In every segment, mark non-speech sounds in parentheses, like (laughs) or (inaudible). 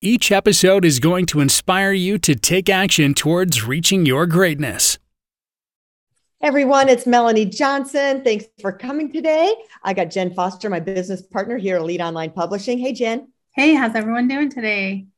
Each episode is going to inspire you to take action towards reaching your greatness. Everyone, it's Melanie Johnson. Thanks for coming today. I got Jen Foster, my business partner here at Elite Online Publishing. Hey, Jen. Hey, how's everyone doing today?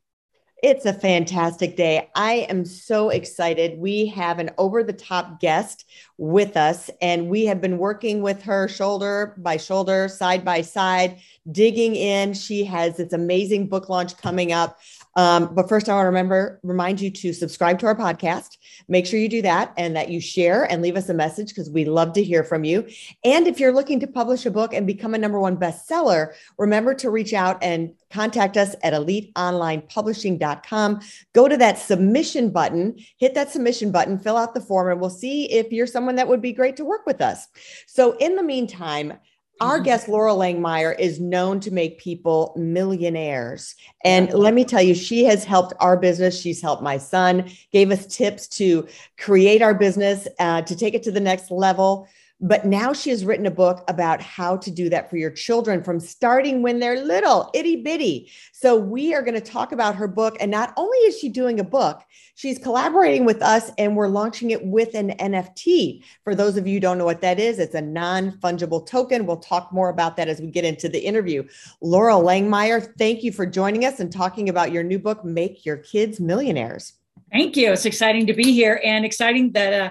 It's a fantastic day. I am so excited. We have an over the top guest with us, and we have been working with her shoulder by shoulder, side by side, digging in. She has this amazing book launch coming up. Um, but first, I want to remember remind you to subscribe to our podcast. Make sure you do that and that you share and leave us a message because we love to hear from you. And if you're looking to publish a book and become a number one bestseller, remember to reach out and contact us at eliteonlinepublishing.com. Go to that submission button, hit that submission button, fill out the form, and we'll see if you're someone that would be great to work with us. So, in the meantime, our mm-hmm. guest, Loral Langemeier, is known to make people millionaires. And let me tell you, she has helped our business. She's helped my son, gave us tips to create our business, uh, to take it to the next level. But now she has written a book about how to do that for your children from starting when they're little, itty bitty. So we are going to talk about her book. And not only is she doing a book, she's collaborating with us and we're launching it with an NFT. For those of you who don't know what that is, it's a non fungible token. We'll talk more about that as we get into the interview. Loral Langemeier, thank you for joining us and talking about your new book, Make Your Kids Millionaires. Thank you. It's exciting to be here and exciting that uh,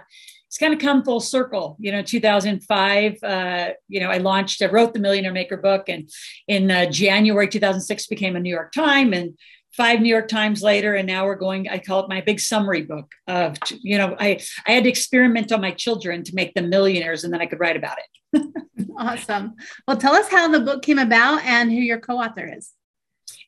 it's kind of come full circle. You know, 2005, uh, you know, I launched, I wrote the Millionaire Maker book, and in uh, January 2006 became a New York Times, and five New York Times later, and now we're going. I call it my big summary book of, you know, I I had to experiment on my children to make them millionaires, and then I could write about it. (laughs) awesome. Well, tell us how the book came about and who your co-author is.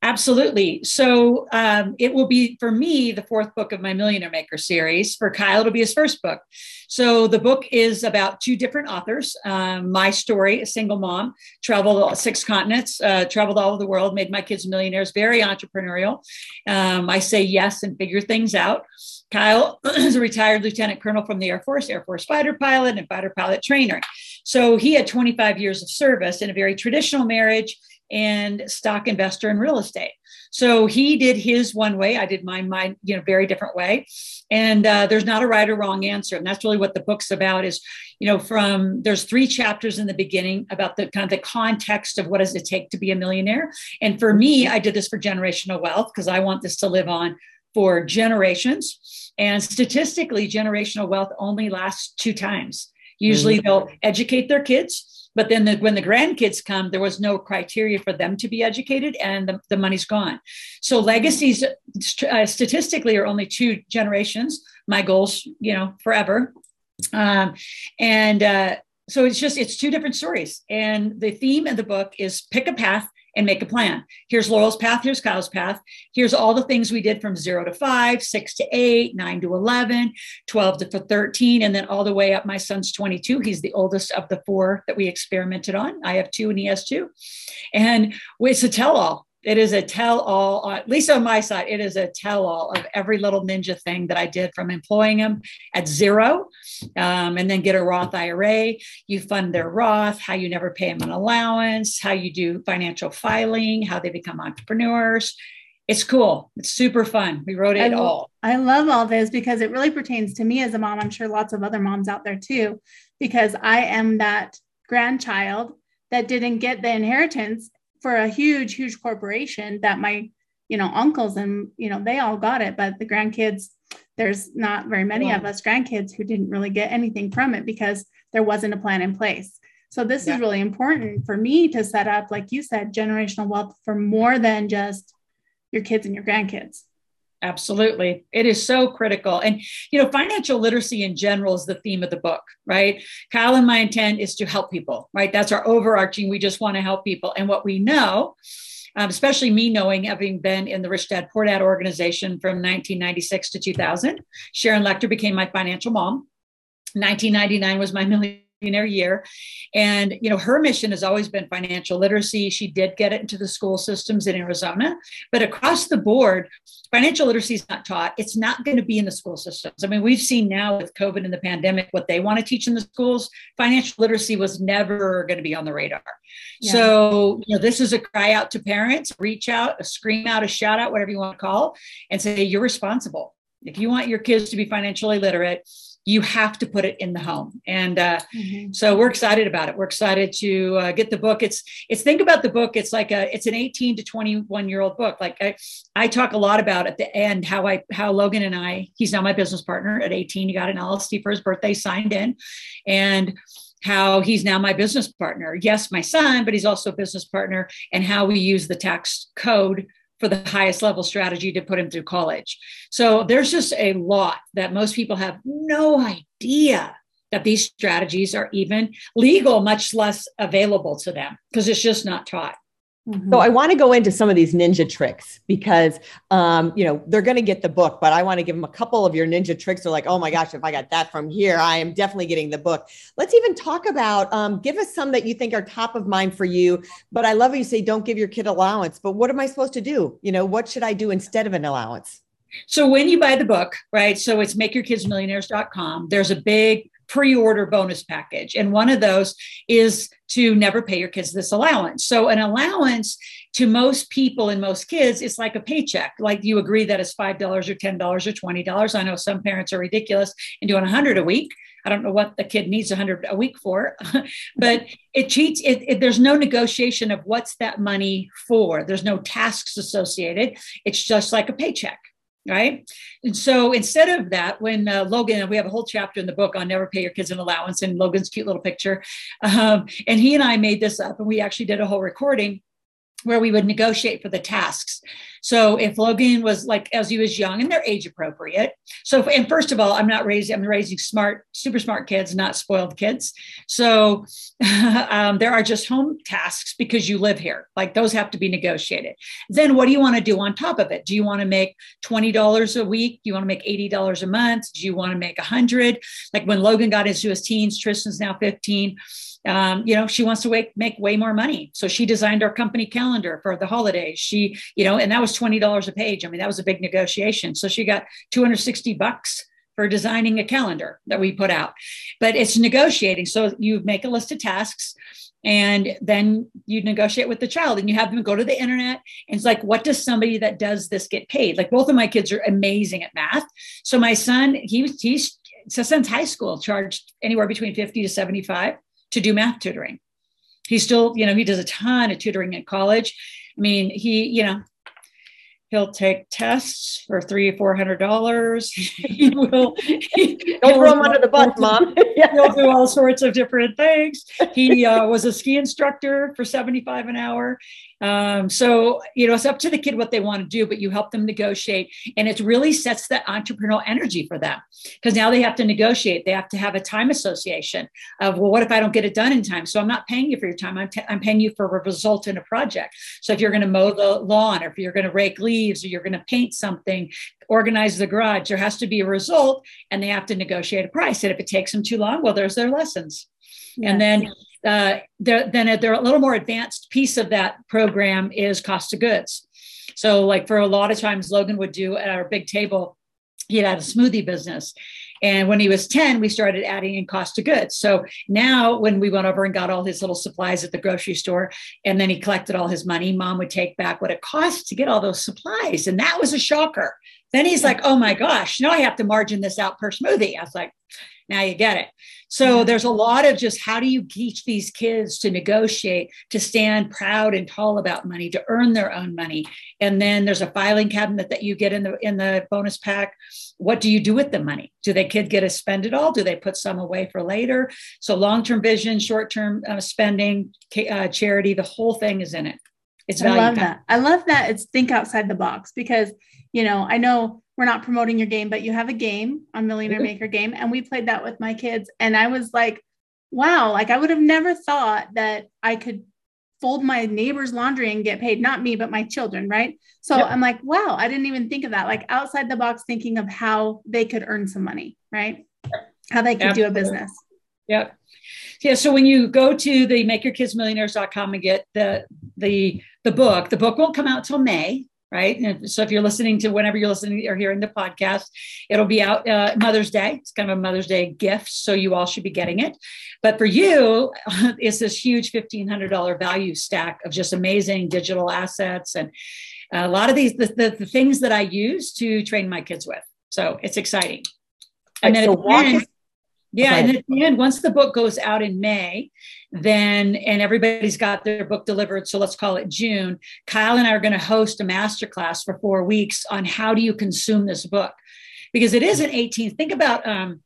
Absolutely. So um, it will be for me the fourth book of my Millionaire Maker series. For Kyle, it'll be his first book. So the book is about two different authors. Um, my story, a single mom, traveled six continents, uh, traveled all over the world, made my kids millionaires, very entrepreneurial. Um, I say yes and figure things out. Kyle (clears throat) is a retired lieutenant colonel from the Air Force, Air Force fighter pilot, and fighter pilot trainer. So he had 25 years of service in a very traditional marriage and stock investor in real estate. So he did his one way. I did mine, my you know, very different way. And uh, there's not a right or wrong answer. And that's really what the book's about is, you know, from there's three chapters in the beginning about the kind of the context of what does it take to be a millionaire. And for me, I did this for generational wealth because I want this to live on for generations. And statistically, generational wealth only lasts two times. Usually mm-hmm. they'll educate their kids but then the, when the grandkids come, there was no criteria for them to be educated and the, the money's gone. So legacies uh, statistically are only two generations. My goals, you know, forever. Um, and uh, so it's just, it's two different stories. And the theme of the book is pick a path and make a plan. Here's Loral's path, here's Kyle's path. Here's all the things we did from zero to five, six to eight, nine to 11, 12 to 13, and then all the way up. My son's 22. He's the oldest of the four that we experimented on. I have two and he has two. And it's a tell all it is a tell all, uh, at least on my side, it is a tell all of every little ninja thing that I did from employing them at zero um, and then get a Roth IRA. You fund their Roth, how you never pay them an allowance, how you do financial filing, how they become entrepreneurs. It's cool. It's super fun. We wrote it I all. I love all this because it really pertains to me as a mom. I'm sure lots of other moms out there too, because I am that grandchild that didn't get the inheritance for a huge, huge corporation that my, you know, uncles and, you know, they all got it, but the grandkids, there's not very many yeah. of us grandkids who didn't really get anything from it because there wasn't a plan in place. So this yeah. is really important for me to set up, like you said, generational wealth for more than just your kids and your grandkids. Absolutely. It is so critical. And, you know, financial literacy in general is the theme of the book, right? Kyle and my intent is to help people, right? That's our overarching. We just want to help people. And what we know um, especially me knowing having been in the Rich Dad Poor Dad organization from 1996 to 2000. Sharon Lechter became my financial mom. 1999 was my million millionaire year. And, you know, her mission has always been financial literacy. She did get it into the school systems in Arizona, but across the board, financial literacy is not taught. It's not going to be in the school systems. I mean, we've seen now with COVID and the pandemic what they want to teach in the schools. Financial literacy was never going to be on the radar. Yeah. So, you know, this is a cry out to parents, reach out, a scream out, a shout out, whatever you want to call, and say, you're responsible. If you want your kids to be financially literate, you have to put it in the home. And uh, mm-hmm. so we're excited about it. We're excited to uh, get the book. It's it's think about the book. It's like a it's an 18 to 21 year old book. Like I, I talk a lot about at the end how i how logan and i he's now my business partner at 18 he got an lst for his birthday signed in. And how he's now my business partner. Yes my son but he's also a business partner and how we use the tax code for the highest level strategy to put him through college. So there's just a lot that most people have no idea that these strategies are even legal, much less available to them because it's just not taught. Mm-hmm. So I want to go into some of these ninja tricks because, um, you know, they're going to get the book, but I want to give them a couple of your ninja tricks. They're like, oh my gosh, if I got that from here, I am definitely getting the book. Let's even talk about, um, give us some that you think are top of mind for you. But I love you say, don't give your kid allowance. But what am I supposed to do? You know, what should I do instead of an allowance? So when you buy the book, right? So it's makeyourkidsmillionaires.com. There's a big pre-order bonus package. And one of those is to never pay your kids this allowance. So an allowance to most people and most kids it's like a paycheck. Like you agree that it's $5 or $10 or $20 i know some parents are ridiculous and doing a 100 a week. I don't know what the kid needs a 100 a week for (laughs) but it cheats it, it, there's no negotiation of what's that money for. There's no tasks associated. It's just like a paycheck right? And so instead of that, when uh, Logan, we have a whole chapter in the book on never pay your kids an allowance and Logan's cute little picture. Um, and he and I made this up and we actually did a whole recording where we would negotiate for the tasks. So if Logan was like as he was young and they're age appropriate. So and first of all, I'm not raising I'm raising smart, super smart kids, not spoiled kids. So (laughs) um, there are just home tasks because you live here. Like those have to be negotiated. Then what do you want to do on top of it? Do you want to make twenty dollars a week? Do you want to make eighty dollars a month? Do you want to make a hundred? Like when Logan got into his teens, Tristan's now fifteen um, you know, she wants to make, make way more money. So she designed our company calendar for the holidays. She, you know, and that was $20 a page. I mean, that was a big negotiation. So she got 260 bucks for designing a calendar that we put out. But it's negotiating. So you make a list of tasks and then you negotiate with the child and you have them go to the internet and it's like what does somebody that does this get paid like both of my kids are amazing at math so my son he was he's so since high school charged anywhere between 50 to 75 to do math tutoring. He still, you know, he does a ton of tutoring at college. I mean, he, you know, he'll take tests for three or four hundred dollars. (laughs) he (laughs) will he, don't throw him under the bus, mom. (laughs) he'll do all sorts of different things. He uh, was a ski instructor for seventy five an hour. Um, so, you know, it's up to the kid what they want to do, but you help them negotiate. And it really sets that entrepreneurial energy for them because now they have to negotiate. They have to have a time association of, well, what if I don't get it done in time? So I'm not paying you for your time. I'm, t- I'm paying you for a result in a project. So if you're going to mow the lawn or if you're going to rake leaves or you're going to paint something, organize the garage, there has to be a result and they have to negotiate a price. And if it takes them too long, well, there's their lessons. Yes. And then uh, then a, a little more advanced piece of that program is cost of goods. So, like for a lot of times, Logan would do at our big table, he had a smoothie business. And when he was 10, we started adding in cost of goods. So now, when we went over and got all his little supplies at the grocery store, and then he collected all his money, mom would take back what it cost to get all those supplies. And that was a shocker. Then he's like, oh my gosh, now I have to margin this out per smoothie. I was like, now you get it. So there's a lot of just how do you teach these kids to negotiate, to stand proud and tall about money, to earn their own money. And then there's a filing cabinet that you get in the in the bonus pack. What do you do with the money? Do the kid get to spend it all? Do they put some away for later? So long-term vision, short-term uh, spending, uh, charity, the whole thing is in it. It's I love that. I love that it's think outside the box because you know I know we're not promoting your game, but you have a game on Millionaire mm-hmm. Maker game. And we played that with my kids. And I was like, wow, like I would have never thought that I could fold my neighbor's laundry and get paid, not me, but my children, right? So yep. I'm like, wow, I didn't even think of that. Like outside the box, thinking of how they could earn some money, right? How they could Absolutely. do a business. Yep. Yeah. So when you go to the makeyourkidsmillionaires.com and get the the the book, the book won't come out till May right? And so if you're listening to whenever you're listening or hearing the podcast, it'll be out uh, Mother's Day. It's kind of a Mother's Day gift, so you all should be getting it. But for you, (laughs) it's this huge $1,500 value stack of just amazing digital assets and a lot of these the, the, the things that I use to train my kids with. So it's exciting. And then so yeah, okay. and at the end, once the book goes out in May, then and everybody's got their book delivered. So let's call it June. Kyle and I are going to host a masterclass for four weeks on how do you consume this book, because it is an 18. Think about um,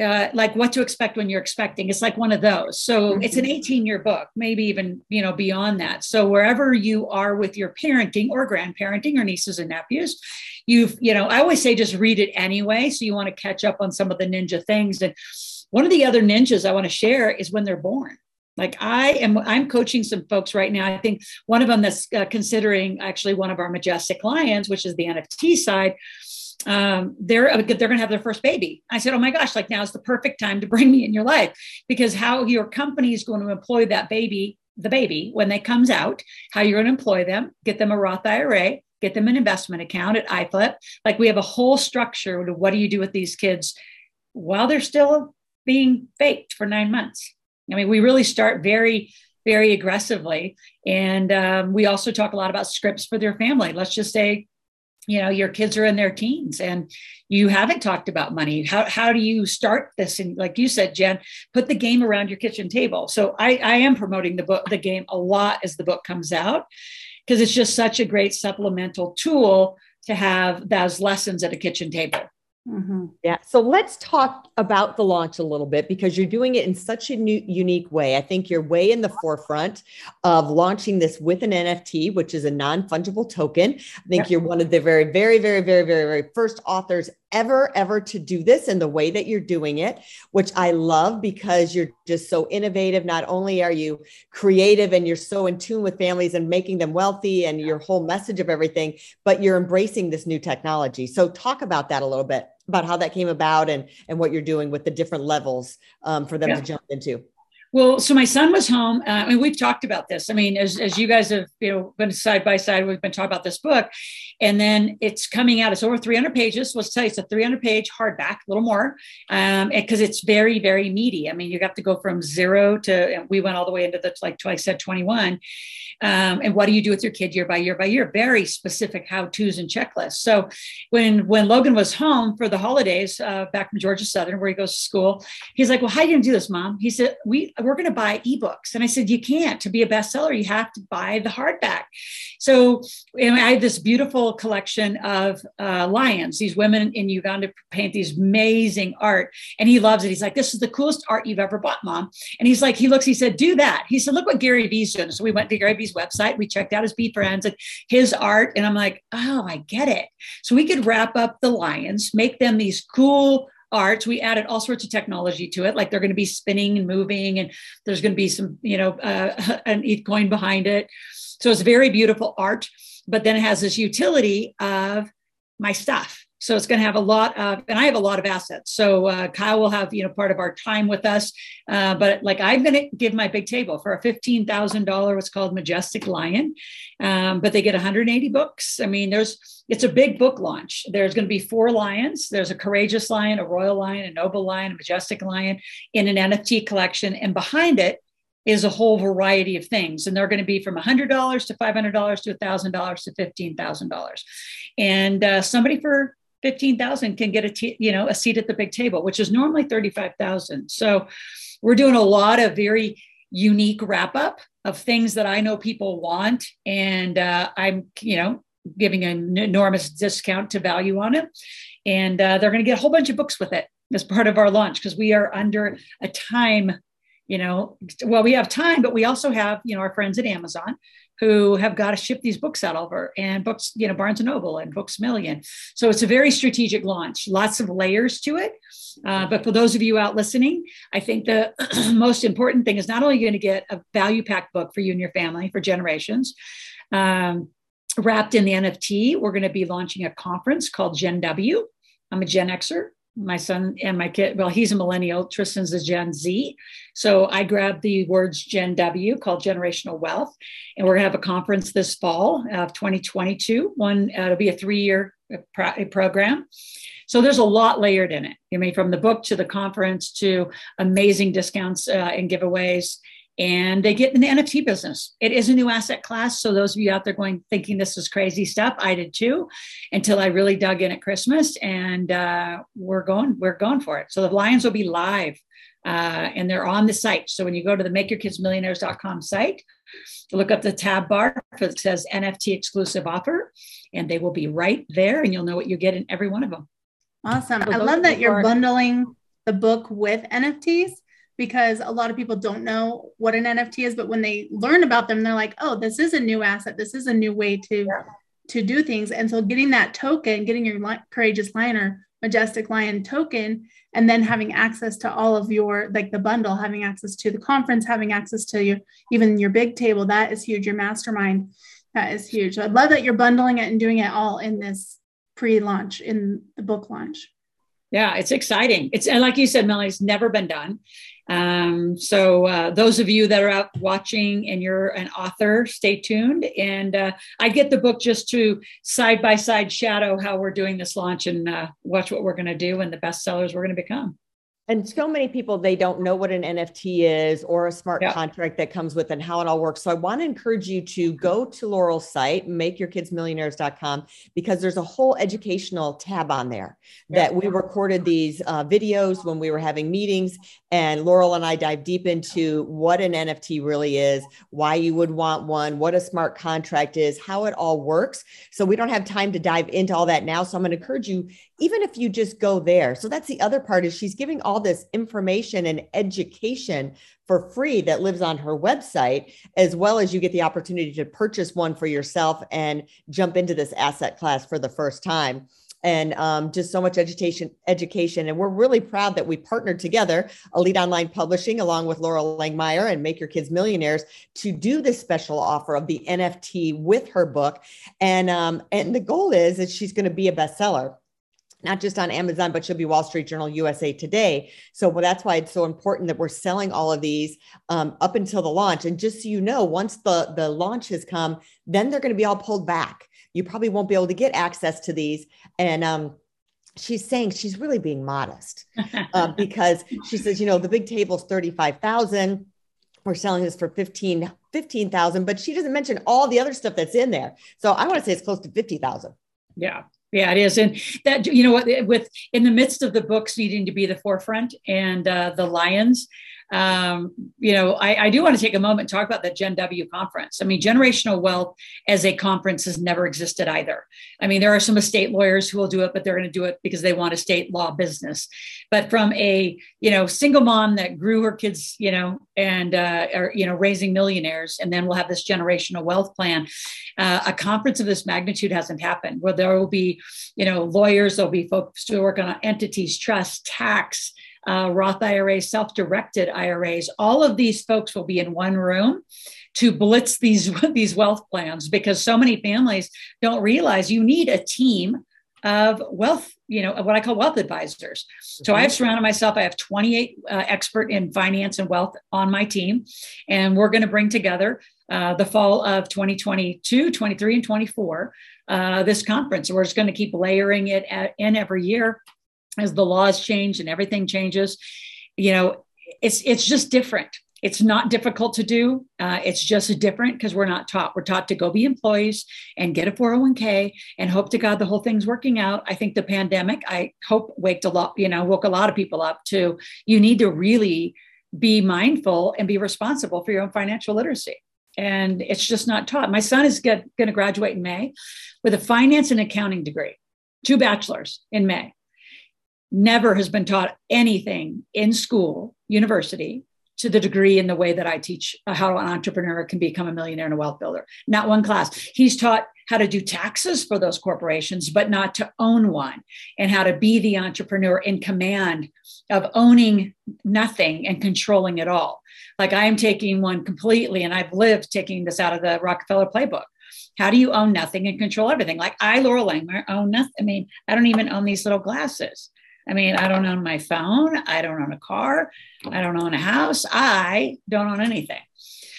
uh, like what to expect when you're expecting. It's like one of those. So mm-hmm. it's an 18 year book, maybe even you know beyond that. So wherever you are with your parenting or grandparenting or nieces and nephews, you've, you know, I always say just read it anyway. So you want to catch up on some of the ninja things. And one of the other ninjas I want to share is when they're born. Like I am, I'm coaching some folks right now. I think one of them that's uh, considering actually one of our majestic lions, which is the NFT side. Um, they're uh, they're going to have their first baby. I said, "Oh my gosh! Like now is the perfect time to bring me in your life because how your company is going to employ that baby, the baby, when they comes out, how you're going to employ them, get them a Roth IRA, get them an investment account at iFlip. Like we have a whole structure to what do you do with these kids while they're still being faked for nine months. I mean, we really start very, very aggressively. And um, we also talk a lot about scripts for their family. Let's just say, you know, your kids are in their teens and you haven't talked about money. How, how do you start this? And like you said, Jen, put the game around your kitchen table. So I, I am promoting the book, the game a lot as the book comes out because it's just such a great supplemental tool to have those lessons at a kitchen table. Mm-hmm. Yeah. So let's talk about the launch a little bit because you're doing it in such a new, unique way. I think you're way in the forefront of launching this with an NFT, which is a non fungible token. I think you're one of the very, very, very, very, very, very first authors ever, ever to do this in the way that you're doing it, which I love because you're just so innovative. Not only are you creative and you're so in tune with families and making them wealthy and your whole message of everything, but you're embracing this new technology. So talk about that a little bit about how that came about and and what you're doing with the different levels um, for them yeah. to jump into. Well, so my son was home. Uh, I mean, we've talked about this. I mean, as, as you guys have, you know, been side by side, we've been talking about this book, and then it's coming out. It's over 300 pages. Let's tell you, it's a 300 page hardback, a little more, because um, it's very, very meaty. I mean, you have to go from zero to. We went all the way into the like I said, 21. Um, and what do you do with your kid year by year by year? Very specific how tos and checklists. So when when Logan was home for the holidays uh, back from Georgia Southern, where he goes to school, he's like, "Well, how are you gonna do this, Mom?" He said, "We." We're going to buy ebooks. And I said, you can't. To be a bestseller, you have to buy the hardback. So and I had this beautiful collection of uh, lions. These women in Uganda paint these amazing art. And he loves it. He's like, this is the coolest art you've ever bought, mom. And he's like, he looks, he said, do that. He said, look what Gary Vee's doing. So we went to Gary Vee's website. We checked out his VeeFriends and his art. And I'm like, oh, I get it. So we could wrap up the lions, make them these cool art. We added all sorts of technology to it, like they're going to be spinning and moving, and there's going to be some, you know, uh, (laughs) an ETH coin behind it. So it's very beautiful art, but then it has this utility of my stuff. So it's going to have a lot of, and I have a lot of assets. So uh, Kyle will have, you know, part of our time with us. Uh, but like I'm going to give my big table for a fifteen thousand dollar. What's called Majestic Lion, um, but they get 180 books. I mean, there's it's a big book launch. There's going to be four lions. There's a courageous lion, a royal lion, a noble lion, a majestic lion in an NFT collection, and behind it is a whole variety of things. And they're going to be from $100 to $500 to $1,000 to $15,000. And uh, somebody for 15,000 can get a t- you know a seat at the big table which is normally 35,000 so we're doing a lot of very unique wrap up of things that I know people want and uh, I'm you know giving an enormous discount to value on it. And uh, they're going to get a whole bunch of books with it as part of our launch because we are under a time you know well we have time but we also have you know our friends at Amazon who have got to ship these books out over and books, you know, Barnes and Noble and Books Million. So it's a very strategic launch, lots of layers to it. Uh, but for those of you out listening, I think the (clears throat) most important thing is not only going to get a value packed book for you and your family for generations. Um, wrapped in the NFT, we're going to be launching a conference called Gen W. I'm a Gen Xer my son and my kid well he's a millennial tristan's a gen z. So i grabbed the words gen w called generational wealth and we're going to have a conference this fall of 2022 one uh, it'll be a three-year pro- program. So there's a lot layered in it. I mean from the book to the conference to amazing discounts uh, and giveaways and they get in the NFT business. It is a new asset class. So those of you out there going thinking this is crazy stuff, I did too, until I really dug in at Christmas, and uh, we're going we're going for it. So the Lions will be live, uh, and they're on the site. So when you go to the MakeYourKidsMillionaires.com site, look up the tab bar that says NFT exclusive offer, and they will be right there, and you'll know what you get in every one of them. Awesome! So I love that you're bundling the book with NFTs because a lot of people don't know what an NFT is, but when they learn about them, they're like, oh, this is a new asset. This is a new way to yeah. to do things. And so getting that token, getting your courageous lion or majestic lion token, and then having access to all of your like the bundle, having access to the conference, having access to your even your big table, that is huge. Your mastermind, that is huge. So I love that you're bundling it and doing it all in this pre-launch in the book launch. Yeah, it's exciting. It's and like you said, Melanie, it's never been done. Um, so uh, those of you that are out watching and you're an author, stay tuned. And uh, I get the book just to side by side shadow how we're doing this launch and uh, watch what we're going to do and the bestsellers we're going to become and so many people they don't know what an nft is or a smart yeah. contract that comes with and how it all works. So i want to encourage you to go to loral's site makeyourkidsmillionaires.com because there's a whole educational tab on there that we recorded these uh, videos when we were having meetings. And loral and i dive deep into what an nft really is why you would want one what a smart contract is how it all works. So we don't have time to dive into all that now. So i'm going to encourage you even if you just go there. So that's the other part is she's giving all this information and education for free that lives on her website, as well as you get the opportunity to purchase one for yourself and jump into this asset class for the first time. And um, just so much education education. And we're really proud that we partnered together elite online publishing along with loral langemeier and make your kids millionaires to do this special offer of the nft with her book. And um, and the goal is that she's going to be a bestseller not just on Amazon, but she'll be Wall Street Journal, USA Today. So well, that's why it's so important that we're selling all of these um, up until the launch. And just so you know, once the the launch has come, then they're going to be all pulled back. You probably won't be able to get access to these. And um, she's saying she's really being modest (laughs) uh, because she says, you know, the big table's thirty five thousand. We're selling this for 15 15,000, but she doesn't mention all the other stuff that's in there. So I want to say it's close to 50,000. Yeah. Yeah, it is, and that you know what, with in the midst of the books needing to be the forefront and uh, the lions, um, you know, I, I, do want to take a moment and talk about the Gen W conference. I mean, generational wealth as a conference has never existed either. I mean, there are some estate lawyers who will do it, but they're going to do it because they want a state law business. But from a you know single mom that grew her kids, you know, and uh, or you know raising millionaires, and then we'll have this generational wealth plan. Uh, a conference of this magnitude hasn't happened. Where there will be, you know, lawyers, there'll be folks who work on entities, trust, tax uh, Roth IRAs, self directed IRAs, all of these folks will be in one room to blitz these, (laughs) these wealth plans because so many families don't realize you need a team of wealth, you know, what I call wealth advisors. So I've surrounded myself, I have 28 uh, expert in finance and wealth on my team, and we're going to bring together uh, the fall of 2022, 23, and 24, uh, this conference. We're just going to keep layering it at, in every year as the laws change and everything changes you know it's it's just different. It's not difficult to do. Uh, it's just different because we're not taught. We're taught to go be employees and get a 401k and hope to god the whole thing's working out. I think the pandemic i hope waked a lot you know woke a lot of people up to you need to really be mindful and be responsible for your own financial literacy. And it's just not taught. My son is going to graduate in may with a finance and accounting degree two bachelors in may never has been taught anything in school, university, to the degree in the way that I teach uh, how an entrepreneur can become a millionaire and a wealth builder. Not one class. He's taught how to do taxes for those corporations, but not to own one, and how to be the entrepreneur in command of owning nothing and controlling it all. Like I am taking one completely, and I've lived taking this out of the Rockefeller playbook. How do you own nothing and control everything? Like I, Loral Langemeier, own nothing. I mean, I don't even own these little glasses. I mean, I don't own my phone. I don't own a car. I don't own a house. I don't own anything.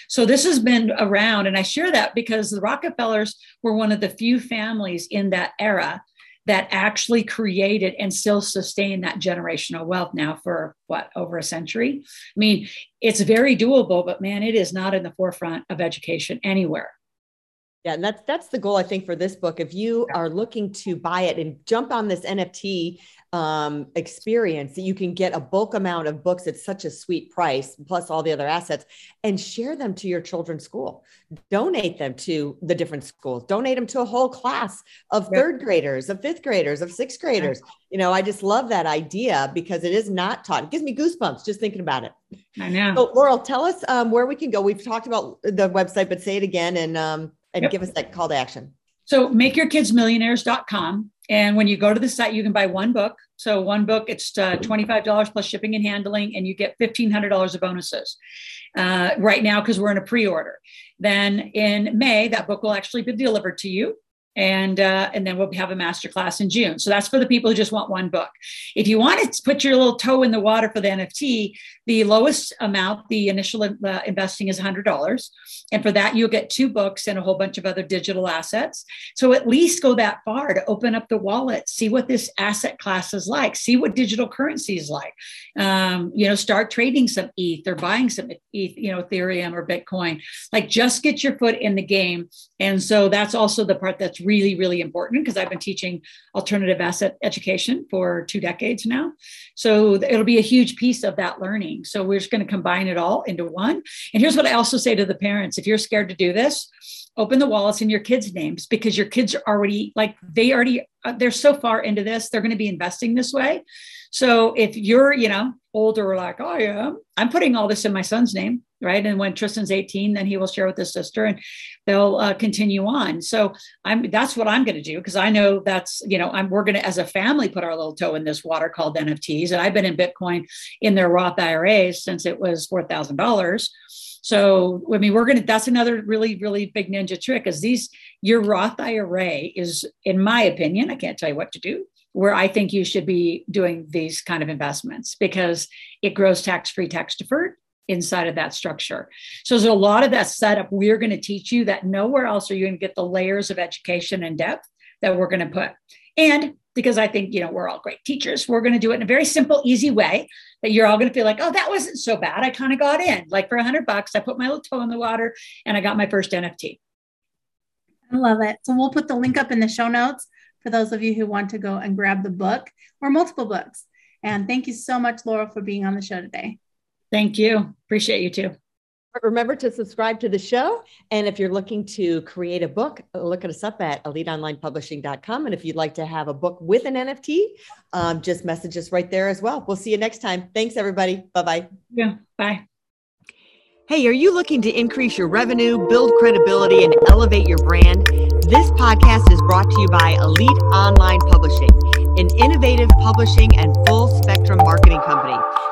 So this has been around. And I share that because the Rockefellers were one of the few families in that era that actually created and still sustain that generational wealth now for what over a century. I mean, it's very doable, but man, it is not in the forefront of education anywhere. Yeah, and that's that's the goal I think for this book. If you are looking to buy it and jump on this NFT um, experience, that you can get a bulk amount of books at such a sweet price, plus all the other assets, and share them to your children's school. Donate them to the different schools. Donate them to a whole class of yep. third graders, of fifth graders, of sixth graders. You know, I just love that idea because it is not taught. It gives me goosebumps just thinking about it. I know. So, Loral, tell us um, where we can go. We've talked about the website, but say it again and um, and yep. give us that call to action. So makeyourkidsmillionaires.com. And when you go to the site, you can buy one book. So one book, it's uh, $25 plus shipping and handling, and you get $1,500 of bonuses uh, right now because we're in a pre-order. Then in May, that book will actually be delivered to you and uh, and then we'll have a master class in June. So that's for the people who just want one book. If you want to put your little toe in the water for the NFT, the lowest amount, the initial uh, investing is $100, and for that you'll get two books and a whole bunch of other digital assets. So at least go that far to open up the wallet, see what this asset class is like, see what digital currency is like. Um, you know, start trading some ETH or buying some ETH, you know, Ethereum or Bitcoin. Like just get your foot in the game. And so that's also the part that's really, really important because I've been teaching alternative asset education for two decades now. So it'll be a huge piece of that learning. So we're just going to combine it all into one. And here's what I also say to the parents if you're scared to do this, open the wallets in your kids' names because your kids are already like they already uh, they're so far into this, they're going to be investing this way. So if you're, you know, older like I am, I'm putting all this in my son's name, right? And when Tristan's 18, then he will share with his sister and they'll uh, continue on. So I'm that's what I'm going to do because I know that's, you know, I'm we're going to as a family put our little toe in this water called NFTs. And I've been in Bitcoin in their Roth IRAs since it was $4,000. So, I mean, we're going to, that's another really, really big ninja trick is these, your Roth IRA is, in my opinion, I can't tell you what to do, where I think you should be doing these kind of investments because it grows tax free, tax deferred inside of that structure. So there's a lot of that setup we're going to teach you that nowhere else are you going to get the layers of education and depth that we're going to put. And because I think, you know, we're all great teachers, we're going to do it in a very simple, easy way that you're all going to feel like, oh, that wasn't so bad. I kind of got in. Like for a hundred bucks, I put my little toe in the water and I got my first NFT. I love it. So we'll put the link up in the show notes for those of you who want to go and grab the book or multiple books. And thank you so much, Loral, for being on the show today. Thank you. Appreciate you too. Remember to subscribe to the show. And if you're looking to create a book, look at us up at eliteonlinepublishing.com. And if you'd like to have a book with an NFT, um, just message us right there as well. We'll see you next time. Thanks, everybody. Bye bye. Yeah. Bye. Hey, are you looking to increase your revenue, build credibility, and elevate your brand? This podcast is brought to you by Elite Online Publishing, an innovative publishing and full spectrum marketing company.